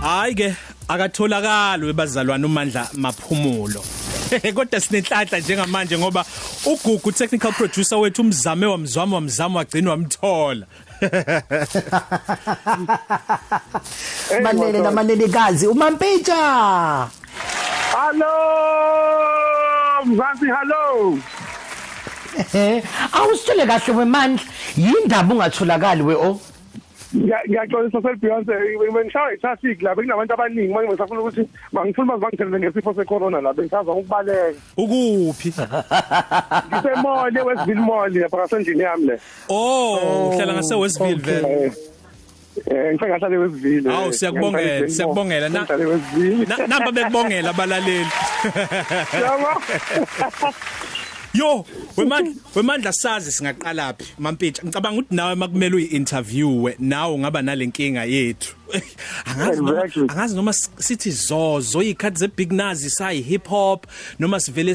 hayi ke akatholakali webazalwane uMandla Maphumulo. Kodwa sinenhlanhla njengamanje ngoba uGugu technical producer wethu umzame wamzwama wamzama wagcina wamthola. Manene namanenekazi umampintsha Hallo Mzansi hallo awusitshele kahle wemandla yindaba ungatholakali we o Ngiyaxolisa sel Beyonce bengishawa itraffic la bekunabantu abaningi manje ngisafuna ukuthi mangifuna bazi bangithelele ngesifo secorona la bengisaza ukubaleka ukuphi ngisemall eWestville Mall lapha ngasendlini yami le oh uhlala ngase Westville vele Eh ngifike ngahlala eWestville Hawu siyakubongela siyakubongela na Ngihlala eWestville na- namba bekubongela abalaleli Yabo yo wemandla wemandla sazi singaqalaphi mampintsha ngicabanga ukuthi nawe makumele uyi-interviewe nawe ungaba nalenkinga yethu. Angazi noma angazi noma sithi zozo ikhathi ze big nazi sayi hip hop noma sivele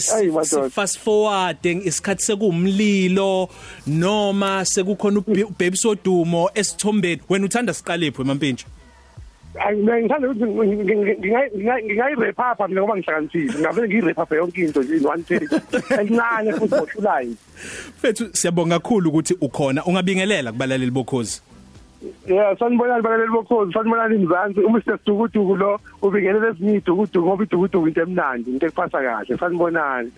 fast forward isikhathi sekumlilo noma sekukhona ubaby sodumo esithombeni. Wena uthanda siqalephi mampintsha apha mina ngoba ngihlakaniphile ngavele ngiyirap apha yonke into nje in one take encane futhi ngoshulayo fethu siyabonga kakhulu ukuthi ukhona ungabingelela kubalaleli bokhozi Yeah, sanibonani balaleli bokhozi, sanibonani imzansi. Uma sesidukuduku lo ubingelele ezinye idukuduku ngoba idukuduku into emnandi, into ekuphatha kahle. Sanibonani.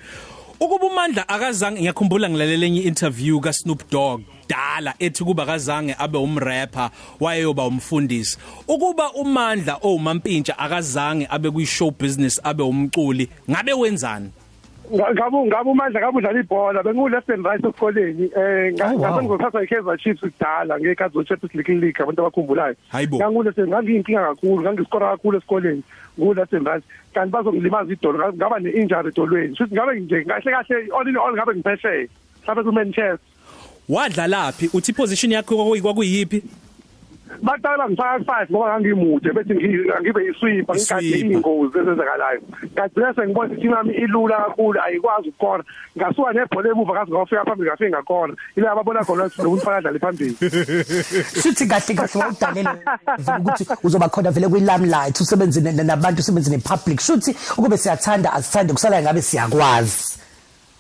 Ukuba uMandla akazange ngiyakhumbula ngilalela enye interview ka Snoop Dogg dala ethi kuba akazange abe umrapper wayeyoba umfundisi ukuba uMandla owumampintsha akazange abe kuyi show business abe umculi ngabe wenzani Ngabe ngabe umandla ngabe udlala ibhola, bengu left and right esikoleni. Eh Oh, wow. ngase ngizothatha iKaizer Chiefs kudala ngekhathi zo Champions League League abantu abakhumbulayo. Ngangule ngangiyinkinga kakhulu, ngangiskora kakhulu esikoleni. Ngu left and right. Kanti bazongilimaza idolo, ngaba ne injury edolweni. Futhi ngabe nje kahle kahle all in all ngabe ngipheshe. Sabe ku Manchester. wadlalaphi uthi position yakho kwakuyi- kwakuyiphi baqala ngifaka five ngoba ngangimude bethi ngi- ngibe isweeper ngigade Isweeper. iy'ngozi ezenzakalayo ngagcina sengibona ukuthi imami ilula kakhulu ayikwazi ukukora ngasuka nebhola emuva kazi ngawufika phambili ngafike ngakona. Ila ababona khona ukuthi lo muntu fanele adlale phambili. Sithi kahle kahle wawudalela ukuthi uzoba khona vele kwi-limelight usebenze ne- nabantu usebenze ne-public. Shuthi ukube siyathanda asithande kusala ngabe siyakwazi.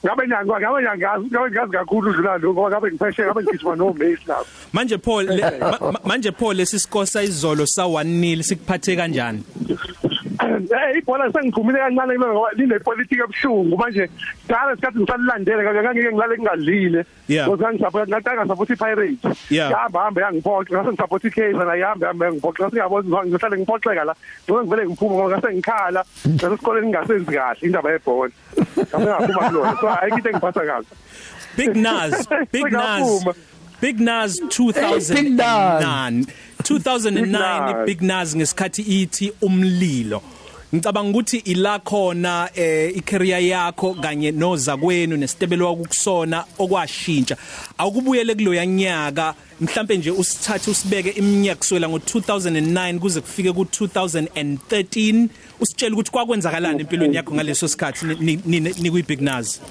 Ngabe nyangazi ngabe nyangazi ngabe ngazi kakhulu udlula lo ngoba ngabe ngipheshe ngabe ngigijima nomesi lapho manje Paul le, ma, ma- manje Paul lesisikosa izolo sa 1-0 sikuphathe kanjani? eh ibhola sengiphumile kancane kule ngoba linepolitiki ebuhlungu manje. Dala isikhathi ngisalilandele kanje ngangike ngilale ngingadlile. Ngoba ngisupport ngatanga support iPirates. Yahamba hamba yangiphoxa. Ngase ngisupport iKaizer na yahamba hamba yangiphoxa. Ngase ngiyabona ukuthi ngihlale ngiphoxeka la. Ngoba ngivele ngiphuma ngoba ngase ngikhala. Ngase esikoleni ngingasenzi kahle indaba yebhola. Ngase ngaphuma kulona. So ayikho engiphatha kahle Big Nas. Big Nas. Big Nas. 2009 2009 Big Nas ngesikhathi ithi umlilo. Ngicabanga ukuthi ila khona eh icareer yakho kanye noza kwenu nesitebelo wakusona okwashintsha. Awukubuyele kuloya nyaka mhlambe nje usithathe usibeke iminyaka kuswela ngo2009 kuze kufike ku2013 usitshela ukuthi kwakwenzakalani empilweni yakho ngaleso sikhathi ni- ni ni kuyi Big Nas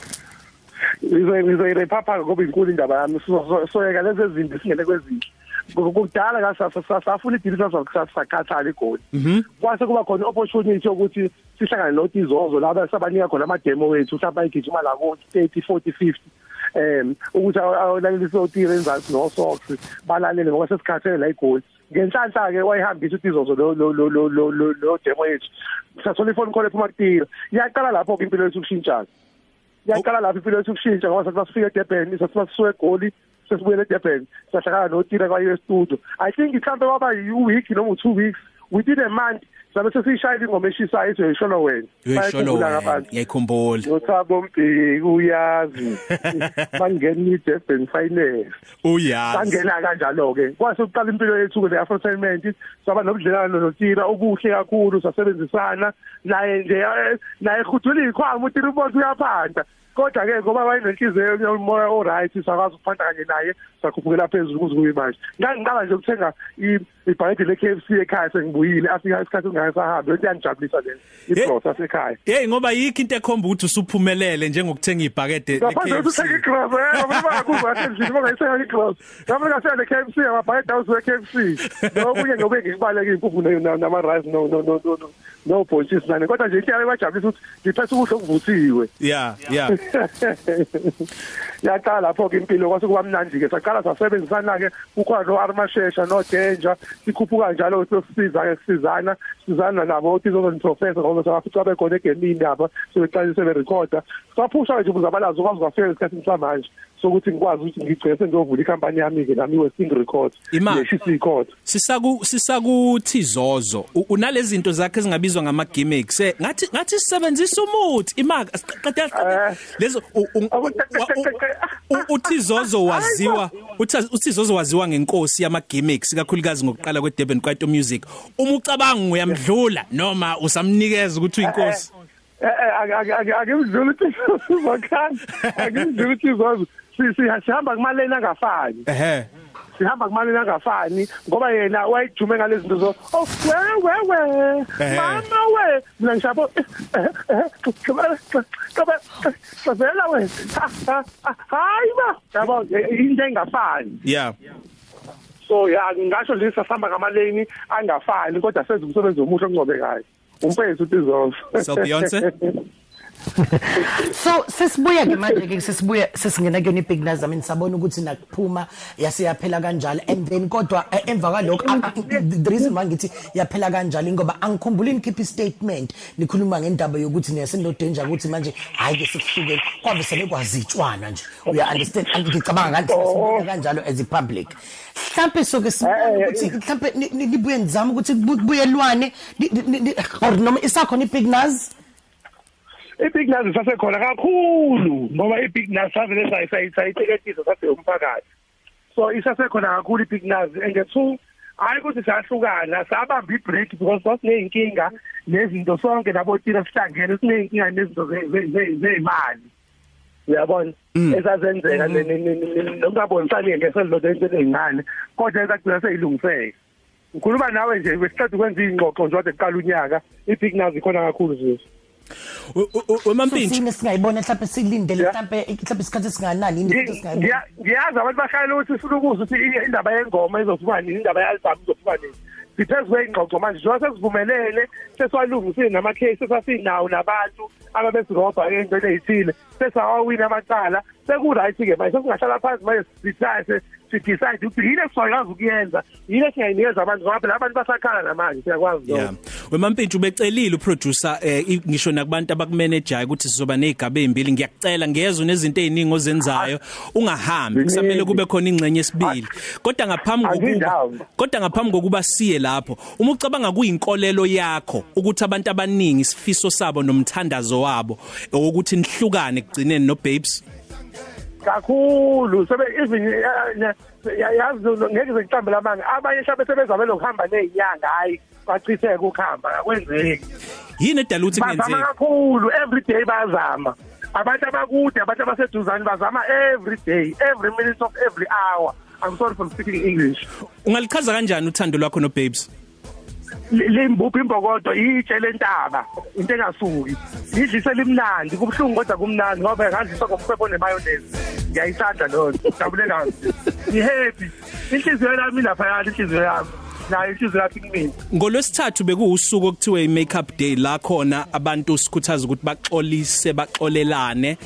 ngizoyirephapha ngoba inkulu indaba yami. So- so- soyeka lezi ezinto singene kwezinhle kudala kasafuna idilisa sakhathala igoli. Kwase kuba khona opportunity yokuthi sihlangane notizozo laba sabanika khona ama demo wethu mhlawumbe ayigijima la ku 30 40 50 em ukuthi awulalelise otire enzansi no socks balalele ngoba sesikhathele la igoli. Ngenhlanhla ke wayihambisa utizozo lo lo lo lo lo lo lo demo yethu. Sathola ifone call ephuma kutira iyaqala lapho ke impilo yethu ukushintshana yaqala lapho impilo yethu ukushintsha ngoba sathi masifika eDurban sathi masisuka eGoli sesibuyele eDurban sahlakana noTira kwayo studio i think mhlambe kwaba yi-week noma u-two weeks within a month sabe sesiyishayela ingoma eshisayo ethi uyisholo wena Bayakhumbula abantu. ngiyakhumbula nothabo mbeki uyazi. Bangena i-Durban finance uyazi. Sangena kanjalo ke kwase uqala impilo yethu kule aftertainment saba nobudlelwano noTira obuhle kakhulu sasebenzisana. Naye nje eh, naye khudula ikhwama uTira ubona uyaphanda kodwa ke ngoba wayenenhliziyo yomoya oright sakwazi ukufanda kanye naye sakhuphukela phezulu kuze kube manje ngangiqala nje ukuthenga ibhayidi le-KFC ekhaya sengibuyile afika isikhathi ungasahambi into yangijabulisa le iprocess ekhaya hey ngoba yikho into ekhomba ukuthi usuphumelele njengokuthenga ibhakede le-KFC uthenga igross eh ngoba kuba endlini ngoba ngithenga igross ngabe ngasela le-KFC amabhayidi awuze we-KFC nokunye ngobe ngikubaleka impuphu nama rice no no no no no bhontshisi nani. Kodwa nje into yabajabulisa ukuthi ngiphethe ukudla okuvuthiwe. Yeah yeah yaqala lapho ke impilo kwase kuba mnandi ke saqala sasebenzisana ke kukhona no Armashesha no Danger sikhuphuka njalo sisiza ke sisizana. Sizana nabo izozo professor ngoba safica bekhona egemini lapha sebeqalise be recorder saphusha nje ubuzabalazo kwazi kwafika isikhathi samanje sokuthi ngikwazi ukuthi ngigcine sengiyovula ikhampani yami ke nami we-sing record neshisi record. Sisaku sisakuthi zozo. Unalezi zinto zakhe ezingabizwa ngama gimmicks ngathi ngathi sisebenzisa umuthi imaka siqeda Eh. lezo uthi zozo waziwa uthi zozo waziwa ngenkosi yama gimmicks kakhulukazi ngokuqala kwe Durban Kwaito Music. Uma ucabanga uyamdlula noma usamnikeza ukuthi uyinkosi eh eh akimdlula ukuthi bakhani akimdlula ukuthi zozo sihamba kumaleni angafani ehe sihamba kumalini angafani ngoba yena wayijume ngalezi zinto zo oh we we we mama we mina ngishabo kabela we hayi ba yabo into engafani yeah so ya ngisho nje sihamba ngamaleni angafani kodwa senza umsebenzi omuhle ongcobekayo umpethu uthi zozo so Beyonce? so sesibuya ke manje ke sesibuya sesingena kuyona ibig nazami sabona ukuthi nakuphuma yasiyaphela kanjalo. And then kodwa eh, emva kwalokho the reason why ngithi yaphela kanjalo ngoba angikhumbuli nikhipha statement. Nikhuluma ngendaba yokuthi nesino danger ukuthi manje hayi ke sikuhlukene kwabe selekwazi nje. Uya understand ngicabanga ngathi sesibuya kanjalo as a public. Mhlambe soke sibone ukuthi mhlambe nibuye nizama ukuthi kubuyelwane or noma isakhona ibig nazi ibig nazi sasekhona kakhulu ngoba ibig nazi savele sayiteketisa sathi umphakathi. So isasekhona kakhulu ibig nazi and two hayi ukuthi siyahlukana sabamba ibreak because sasineyinkinga nezinto sonke nabotira sihlangene sineyinkinga nezinto zeyimali uyabona? Ezazenzeka nokungabonisani ngeselilodwa into ezincane kodwa ezagcina seyilungiseka ngikhuluma nawe nje besiqeda ukwenza ingxoxo nje wade kuqala unyaka ibig nazi khona kakhulu zizo wemampintshi sine singayibona mhlawumbe silindele mhlawumbe mhlawumbe isikhathi singanani into singayibona? ngiyazi abantu bashayela ukuthi sifuna ukuza ukuthi indaba yengoma izofuma nini indaba ye-album izofuma nini. Siphezu kweyingxoxo manje njengoba sesivumelene sesiwalungisile nama-case esasinawo nabantu ababesirobha ey'ntweni ey'thile sesawawina amacala seku-right-ke manje sesingahlala phansi manje sithathe sidecide ukuthi yini esingakwazi ukuyenza yini esingayinikeza abantu ngoba phela abantu basakhala namanje siyakwazi yeah. Wemampintshi ubecelile uproducer eh, ngisho nakubantu abakumanejayo ukuthi sizoba nezigaba ezimbili ngiyakucela ngezwe nezinto eziningi ozenzayo ungahambi. Kusamele kube khona ingcenye esibili. Kodwa ngaphambi kokuba kodwa ngaphambi kokuba siye lapho uma ucabanga kuyinkolelo yakho ukuthi abantu abaningi isifiso sabo nomthandazo wabo ukuthi nihlukane kugcineni no babes kakhulu sebe even yazi ngeke ngicambe lamanga abanye shabe sebezabela ukuhamba nezinyanga hayi bachitheke ukuhamba akwenzeki. Yini edala ukuthi kungenzeki? bazama kakhulu every day bayazama abantu abakude abantu abaseduzane bazama every day every minute of every hour. I'm sorry for speaking english. Ungalichaza kanjani uthando lwakho no babes limbuphi imbokodo? Itshe lentaba into engasuki. Idlise limnandi kubhlungu kodwa kumnandi ngoba ngadlisa ngomphefo nemayonnaise ngiyayithanda lo jabule kabi. Ngihappy. Inhliziyo yami lapha yali inhliziyo yami. Nayo inhliziyo yakhe kumina ngolwesithathu bekuwusuku okuthiwe i-makeup day la khona abantu sikhuthaza ukuthi baxolise baxolelane.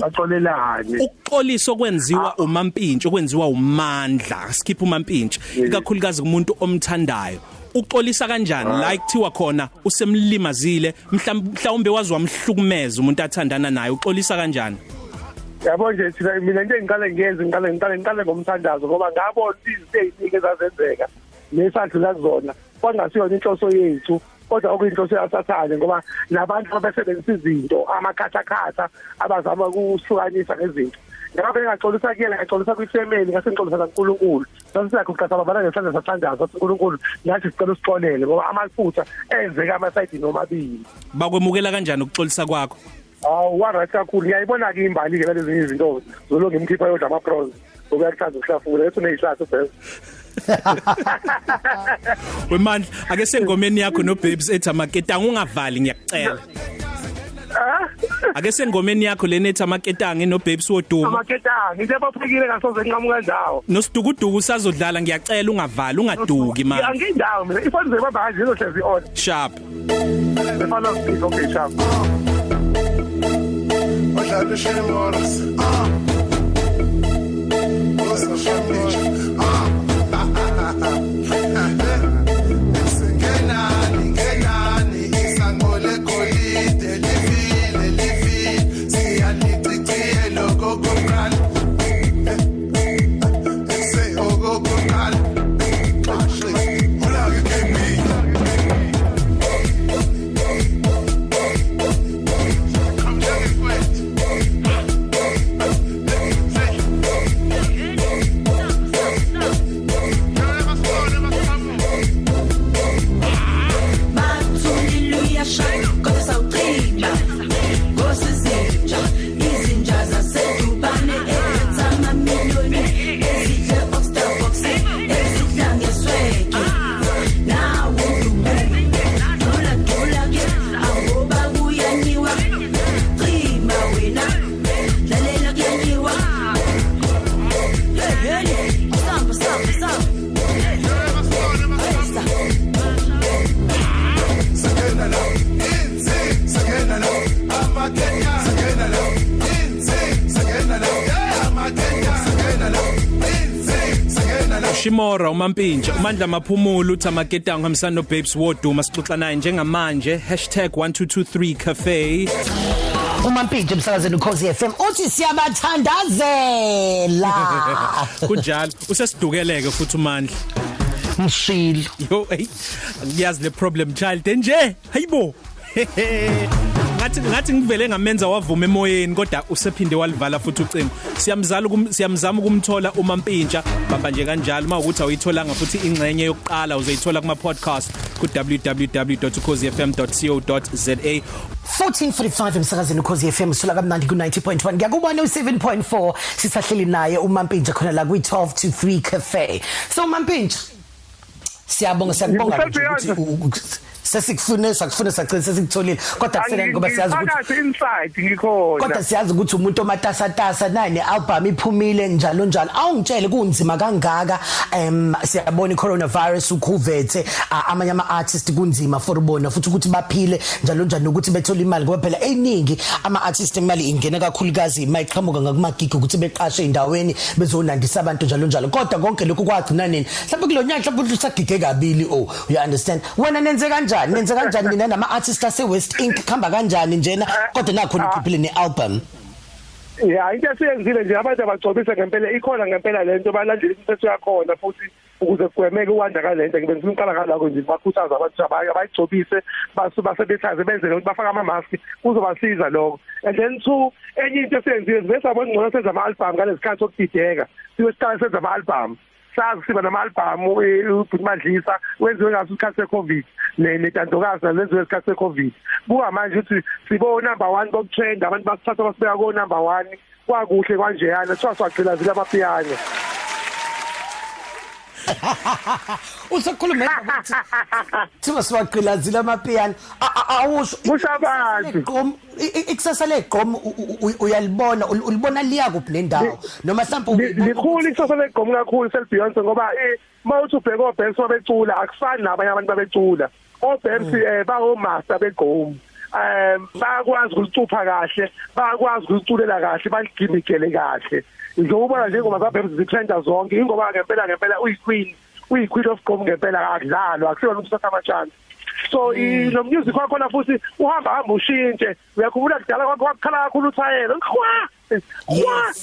Baxolelane. ukuxolisa okwenziwa umampintshi okwenziwa umandla. Sikhipha umampintshi. Ikakhulukazi kumuntu omthandayo. Uxolisa kanjani? La kuthiwa khona usemlimazile mhlawumbe wazi wamhlukumeza umuntu athandana naye. Uxolisa kanjani? Yabo nje thina mina nje ngiqale ngiyenze ngiqale ngiqale ngiqale ngomthandazo ngoba ngabona izinto eziningi ezazenzeka nesadlula kuzona. Kwangasiyona inhloso yethu kodwa okuyinhloso yasathane ngoba nabantu abasebenzisa izinto amakhathakhatha abazama ukuhlukanisa ngezinto. Ngabe ngaxolisa kuyena ngaxolisa kwifamily ngase ngixolisa kaNkuluNkulu sasiyakho uqhatha babana ngesandla sathandaza sathi uNkulunkulu nathi sicela usixolele ngoba amaphutha enzeka amasayidi nomabili bakwemukela kanjani ukuxolisa kwakho? Awu wa right kakhulu. Ngiyayibona ke imbali ke lezi izinto zolo ngimkhipha yodla ama pros ngokuyakuthanda ukuhlafuna ethi uneyishati best wemandla ake sengomeni yakho no babes ethi amaketanga ungavali ngiyakucela ake sengomeni yakho lena ethi amaketanga no babes woduma. Amaketanga into baphikile ngasoze nqamuka ndawo nosidukuduku usazodlala ngiyacela ungavali ungaduki man angindawo mina ifoni zebaba kanje izohlezi on. Sharp. Efana speak okay sharp Serdecznie oraz A Pozdrowiam liczę la. Shimora umampintsha umandla maphumulo uthi amaketanga hamsana no babes woduma sixoxa naye njengamanje #1223cafe umampintshe emsakazweni ukhosi FM uthi siyabathandazela kunjalo usesidukeleke futhi umandla. Mshilo. Yo hey ngiyazi le problem child nje hayibo. ngathi ngathi ngivele ngamenza wavuma emoyeni kodwa usephinde walivala futhi ucingo. Siyamzala ukum- siyamzama ukumthola uma mpintsha bamba nje kanjalo uma ukuthi awuyitholanga futhi ingxenye yokuqala uzayithola kuma podcast ku www.cozfm.co.za 1445 emsakazweni ukhosi FM sula kamnandi ku 90.1 ngiyakubona u7.4 sisahleli naye umampintsha khona la kwi 12 to 3 cafe. So umampintsha siyabonga siyabonga nje ukuthi u- u- sesikufune sakufune sagcina sesikutholile. Kodwa kusele ngoba siyazi ukuthi phakathi inside ngikhona kodwa siyazi ukuthi umuntu omatasatasa naye nealbum iphumile njalo njalo. Awungitshele kunzima kangaka. Em siyabona icoronavirus ukhuvethe a- amanye ama artists kunzima for bona futhi ukuthi baphile njalo njalo nokuthi bethole imali ngoba phela eningi ama artists imali ingena kakhulukazi imayiqhamuka ngakumagigi ukuthi beqashe endaweni bezonandisa abantu njalo njalo. Kodwa konke lokhu kwagcina nini? Mhlawumbe kulonyaka mhlawumbe usagige kabili oh you understand? Wena nenze kanjani? Nenze kanjani mina? Nama artists ase West Inc. Khamba kanjani njena? Kodwa nakho nikhiphile nealbum. Ya into esiyenzile nje abantu abagcobise ngempela ikhona ngempela lento balandela imithetho yakhona futhi ukuze kugwemeke ukwanda kalento ngibe ngifuna uqala ngalako nje bakhuthaza abantu abayigcobise basebethaze benze ukuthi bafaka ama mask kuzobasiza lokho. And then two enye into esiyenzile bese abona ngcono senza ama album ngalesikhathi sokudideka siwe siqala senza ama album sazi siba nama-albhamu uBhutimandlisa eh, wenziwe ngaso isikhathi se-covid netantokazi nazenziwe isikhathi se-covid. Buka manje ukuthi sibo-number one bokutrenda abantu basithatha basibeka ko-number one. Kwakuhle kanjeyana kuthiwa siwagcilazile amapiyano usakhuluma ukuthi thiwa siwagqilazile amapiano awusho igqom ikusasa legqom uyalibona ul- ulibona liya kuphi nendawo noma mhlawumbe Li- likhulu ikusasa legqomu kakhulu selibeyonce ngoba eh mawuthi ubheka obhensi babecula akufani nabanye abantu babecula. obhensi eh bawomaster begqomu um bayakwazi ukulicupha kahle bayakwazi ukuliculela kahle baligimigele kahle. ngizobona njengoba saphepha zithrenda zonke. Ingoba ngempela ngempela uyiqueen uyiqueen of gqom ngempela akudlalwa akusona ukusatha amachance so mm. lo music wakho na futhi uhamba hamba ushintshe. Uyakhumbula kudala kwakho wakukhala kakhulu uthayela kwa kwa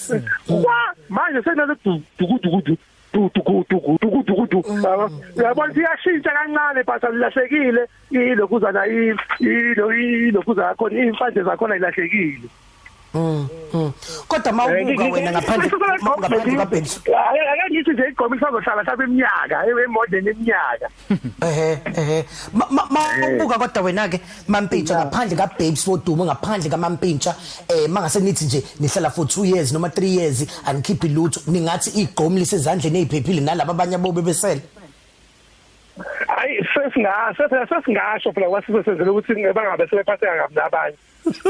kwa manje senalo dukudukudu dukudukudu uyabona mm. ukuthi iyashintsha kancane but alilahlekile ilokhuzana ilo ilokhuzana khona imfanje zakhona ilahlekile kodwa mawubuka wena ngaphandle ngaphandle kabhekisi ake ngithi nje igqomi lisazohlala mhlawumbe iminyaka emodern ehe Ma- ma- mawubuka kodwa wena ke mampintsha ngaphandle ka babes wodumo ngaphandle ka mampintsha eh mangase nithi nje nihlala for 2 years noma 3 years anikhiphi lutho. Ningathi igqomi lisezandleni eziphephile nalabo abanye abo bebesele hayi sesingasho phela senzele ukuthi bangabe sebephatheka kabi nabanye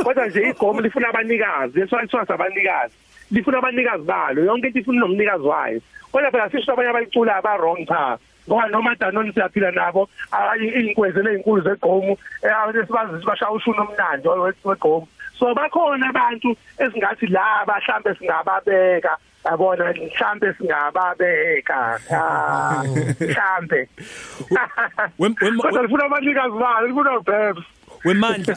kodwa nje igoma lifuna abanikazi leswalithiwa sabanikazi lifuna abanikazi balo yonke into ifuna nomnikazi wayo kodwa phela sisho abanye abayicula aba wrong cha ngoba noma danoni siyaphila nabo iy'nkwezi ney'nkulu zegomu bashaya ushuni omnandi wegomu so bakhona abantu esingathi laba mhlambe singababeka yabona mhlambe singababeka ha mhlambe Wem- wem- kodwa lifuna abanikazi balo lifuna ubebs wemandla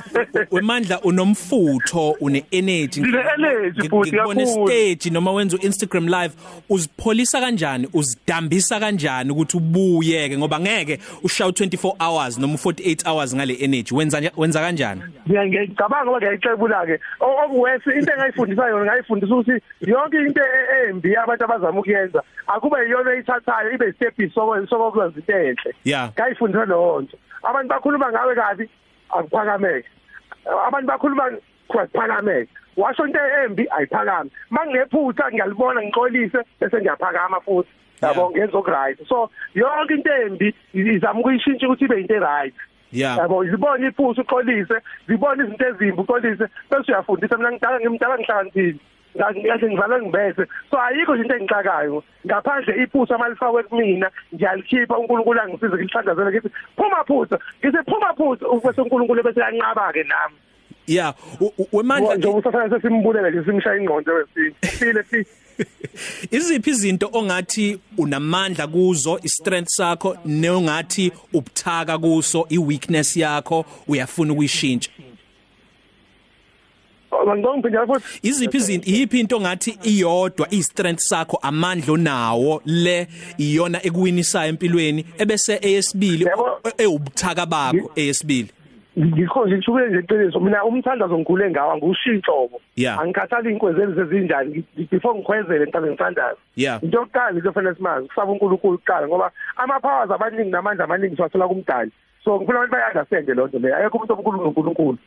wemandla unomfutho une energy Ngine-energy futhi ngibona kakhulu. stage noma wenza Instagram live uzipholisa kanjani uzidambisa kanjani ukuthi ubuyeke? Ngoba ngeke ushaw 24 hours noma 48 hours ngale energy. Wenza nja- wenza kanjani? Ngiyacabanga ngoba ngiyayicebula ke okuwesi into engayifundisa yona ngayifundisa ukuthi yonke into e- embi abantu abazama ukuyenza akube yiyona eyithathayo ibe step sokokwenza into enhle Yeah. ngayifundisa leyo nto. Abantu bakhuluma ngawe kabi akuphakameke. Abantu bakhuluma kuphakameke. Washo into embi ayiphakami. Manginephutha ngiyalibona ngixolise bese ngiyaphakama futhi. Yabo ngenza okright so yonke into embi izama ukuyishintsha ukuthi ibe into right yabo zibona iphutha uxolise zibona izinto ezimbi uxolise bese uyafundisa. Mina ngidala ngimdala ngihlakaniphile. Ngathi ngizalwe ngibese. So ayikho nje into engixakayo. Ngaphandle iphutha malifakwe kumina ngiyalikhipha uNkulunkulu angisize ngilihlandazele ngithi phuma phutha ngithi phuma phutha bese uNkulunkulu bese yanqaba ke nami yeah wemandla njengoba usathana sesimbulele nje simshaya ingqondo wesini file fi iziphi izinto ongathi unamandla kuzo istrength sakho neongathi ubuthaka kuso iweakness yakho uyafuna ukuyishintsha? Ngongiphinda futhi. Iziphi izinto iyiphi into ngathi iyodwa istrength sakho amandla onawo le iyona ekuwinisayo empilweni ebese eyesibili Yebo. ewubuthaka bakho eyesibili? Ngikho nje ngishubule nje iqiniso mina umthandazo ngikhule ngawa ngushintshobo Yeah. angikhathali inkwezeli sezinjani Ngi- before ngikhwezele mhlawumbe ngithandaza. Yeah. into yokuqala into fanele simazi kusaba uNkulunkulu kuqala ngoba ama powers abaningi namandla amaningi siwathola kumdali. So ngifuna abantu bayi-understand lo nto leyo. Akekho umuntu omkhulu noNkulunkulu.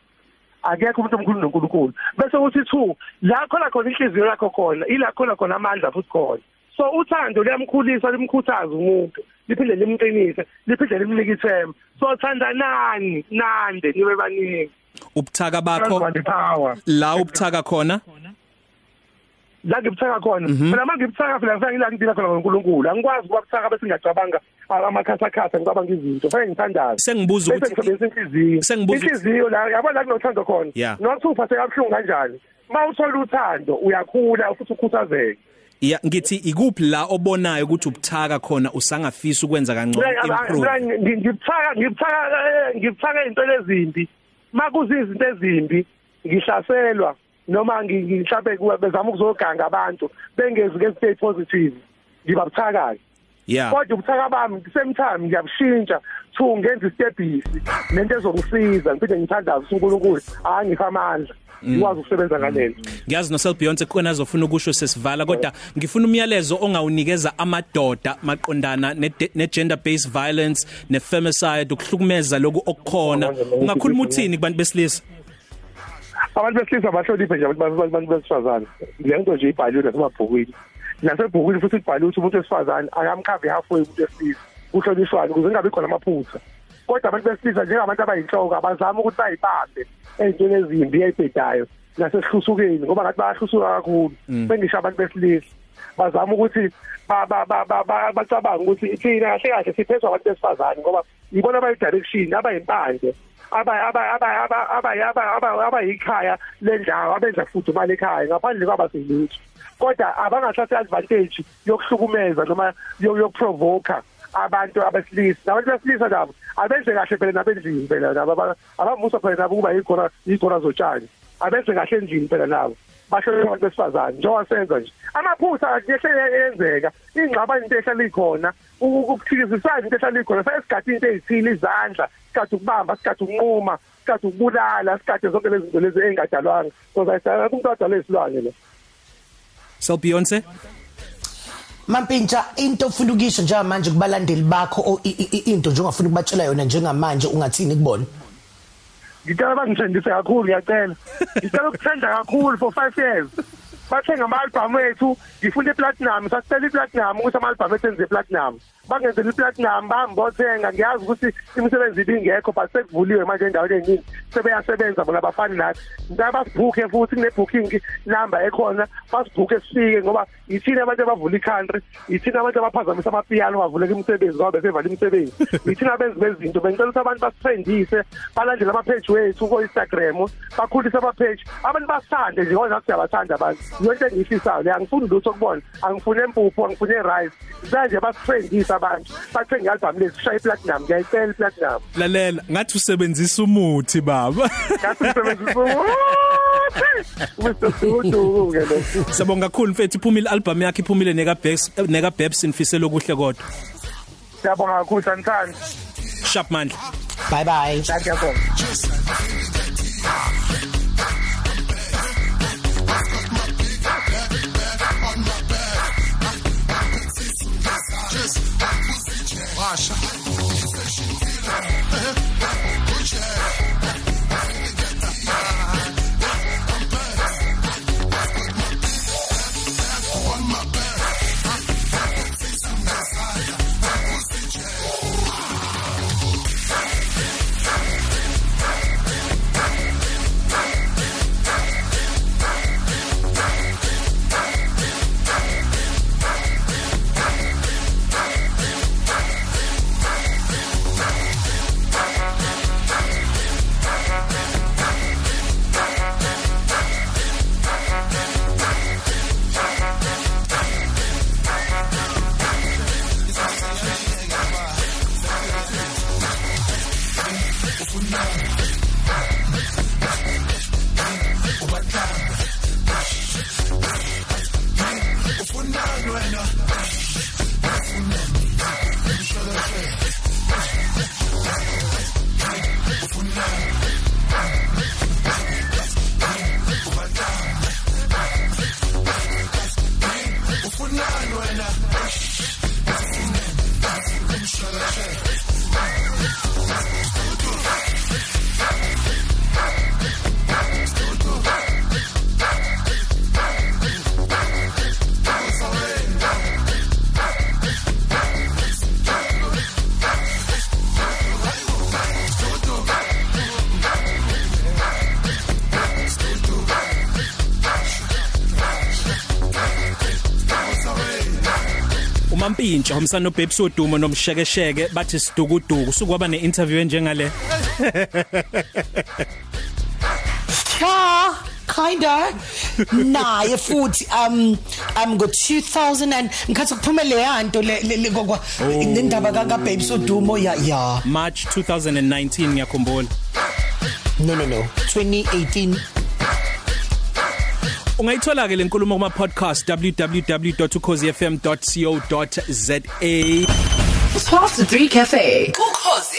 Akekho umuntu omkhulu noNkulunkulu. Bese uthi two la khona khona inhliziyo yakho khona ila khona khona amandla futhi khona. So uthando liyamkhulisa limkhuthaza umuntu liphinde limqinise liphinde limnike ithemba. So thandanani nande nibe baningi. Ubuthaka bakho That's the power. la ubuthaka khona? La ngibuthaka khona mina manje ngibuthaka phela ngifike ngila ngidila khona ngoNkulunkulu. Angikwazi ukuba buthaka bese ngiyacabanga amakhasa khasa ngicabanga izinto. Fanele ngithandaze sengibuza bese ukuthi ngisebenzisa inhliziyo. Sengibuza ukuthi- inhliziyo la yabo la kunothando khona? Yeah. nokuthi uphathe kabuhlungu kanjani mawuthola uthando uyakhula futhi ukhuthazeke. Ya ngithi ikuphi la obonayo ukuthi ubuthaka khona usangafisa ukwenza kangcono improve? ngibuthaka ngibuthaka eh, ngibuthaka izinto ezimbi. Makuzizinto ezimbi ngihlaselwa. Noma ngi- ngihlaphe kuba bezama ukuzoganga abantu bengezi ke stay positive. Ngibabuthaka yeah. Kodwa ubuthaka bami same time ngiyabushintsha. Two ngenza istebhisi nento ezongisiza ngiphinde ngithandaze uNkulunkulu angipha amandla. Ngikwazi ukusebenza ngalento ngiyazi no Sel Beyonce khona azofuna ukusho sesivala kodwa ngifuna umyalezo ongawunikeza amadoda maqondana ne, ne gender based violence ne femicide ukuhlukumeza lokhu okukhona. Ungakhuluma uthini kubantu besilisa? Abantu besilisa bahloniphe nje abantu abantu besifazane. Le nto nje ibhaliwe nasemabhukwini. Nasebhukwini futhi ibhaliwe ukuthi umuntu wesifazane akamkhavi halfway umuntu wesilisa. Kuhlonishwane ukuze kungabi khona amaphutha. Kodwa abantu besilisa njengabantu abayinhloko abazama ukuthi bayibambe ey'ntweni ezimbi ey'bhedayo nasesihlusukeni ngoba ngathi bayahlusuka kakhulu. Sengisho abantu besilisa. Bazama ukuthi ba- ba- ba- ba- ba- bacabange ukuthi thina kahle kahle siphethwe abantu besifazane ngoba yibona abayi-direction abayimpande. Aba- aba- aba- aba- aba- aba- aba- abayikhaya lendawo abenza fudumala ekhaya ngaphandle kwabaselutho kodwa abangathatha advantage yokuhlukumeza noma yo- yokuprovoka abantu abesilisa. Nabantu besilisa nabo abenze kahle phela nabendlini phela nabo. Aba- abamusa phela nabo kuba yigora yigora zotshani. Abenze kahle endlini phela nabo. Bahlole abantu besifazane. Njengoba senza nje amaphutha ngehle yenzeka ingxabano into ehlala ikhona. Ukuphikisisana into ehlala ikhona sesigadi into ezithile izandla sigadi ukubamba sigadi ukunquma sigadi ukubulala sigadi zonke lezi zinto lezi engadalwanga because ayidala umuntu odala isilwane lo. So Beyonce? Mampintsha into ofuna ukisho njengamanje kubalandeli bakho into nje ongafuna ukubatshela yona njengamanje ungathini kubona? Ngicela bangithendise kakhulu ngiyacela. Ngicela ukuthenda kakhulu for 5 years. Bathenga ama-albhamu ethu ngifuna iplatinum sasicela iplatinum ukuthi ama-albhamu ethu enze iplatinum. Bangenzela iplatinum bangibothenga ngiyazi ukuthi imisebenzi ibingekho but sekuvuliwe manje endaweni eningi sebeyasebenza bona abafani nathi. Ngicela basibhukhe futhi kune-booking number ekhona basibhukhe sifike ngoba yithina abantu abavula i-country yithina abantu abaphazamisa amapiyano bavuleka imisebenzi ngoba besevala imisebenzi. Yithina benzi bezinto bengicela ukuthi abantu basifrendise balandele amapheji wethu ko-instagram bakhulise amapheji. Abantu basithande nje ngoba nathi siyabathanda abantu. Yiyo into engiyifisayo le angifuni lutho kubona angifuni empuphu angifuni erice. Ngicela nje basifrendise abantu. Bathenge i-albhamu lethu sishaye iplatinum. Ngiyayicela iplatinum. Lalela ngathi usebenzisa umuthi baba. Ngathi ngisebenzisa Mr. Dudu ke lo Siyabonga kakhulu mfethu. Iphumile album yakhe iphumile neka Bex neka Babs infiselo kuhle kodwa. Siyabonga kakhulu sanithanda. Sharp mandla. Bye bye ngiyabonga umampintsha umsana noBabes odumo nomshekesheke bathi sidukuduku sukwaba neinterview enjengale. Cha kinda. Naye futhi um um ngo 2000 and ngikhathi kuphuma le yanto le kokwa indaba ka baby sodumo ya ya. March 2019 ngiyakhumbula. No no no. 2018 ungayithola ke lenkulumo kuma podcast www.ukhozifm.co.za 12 to 3 Cafe. Ukhozi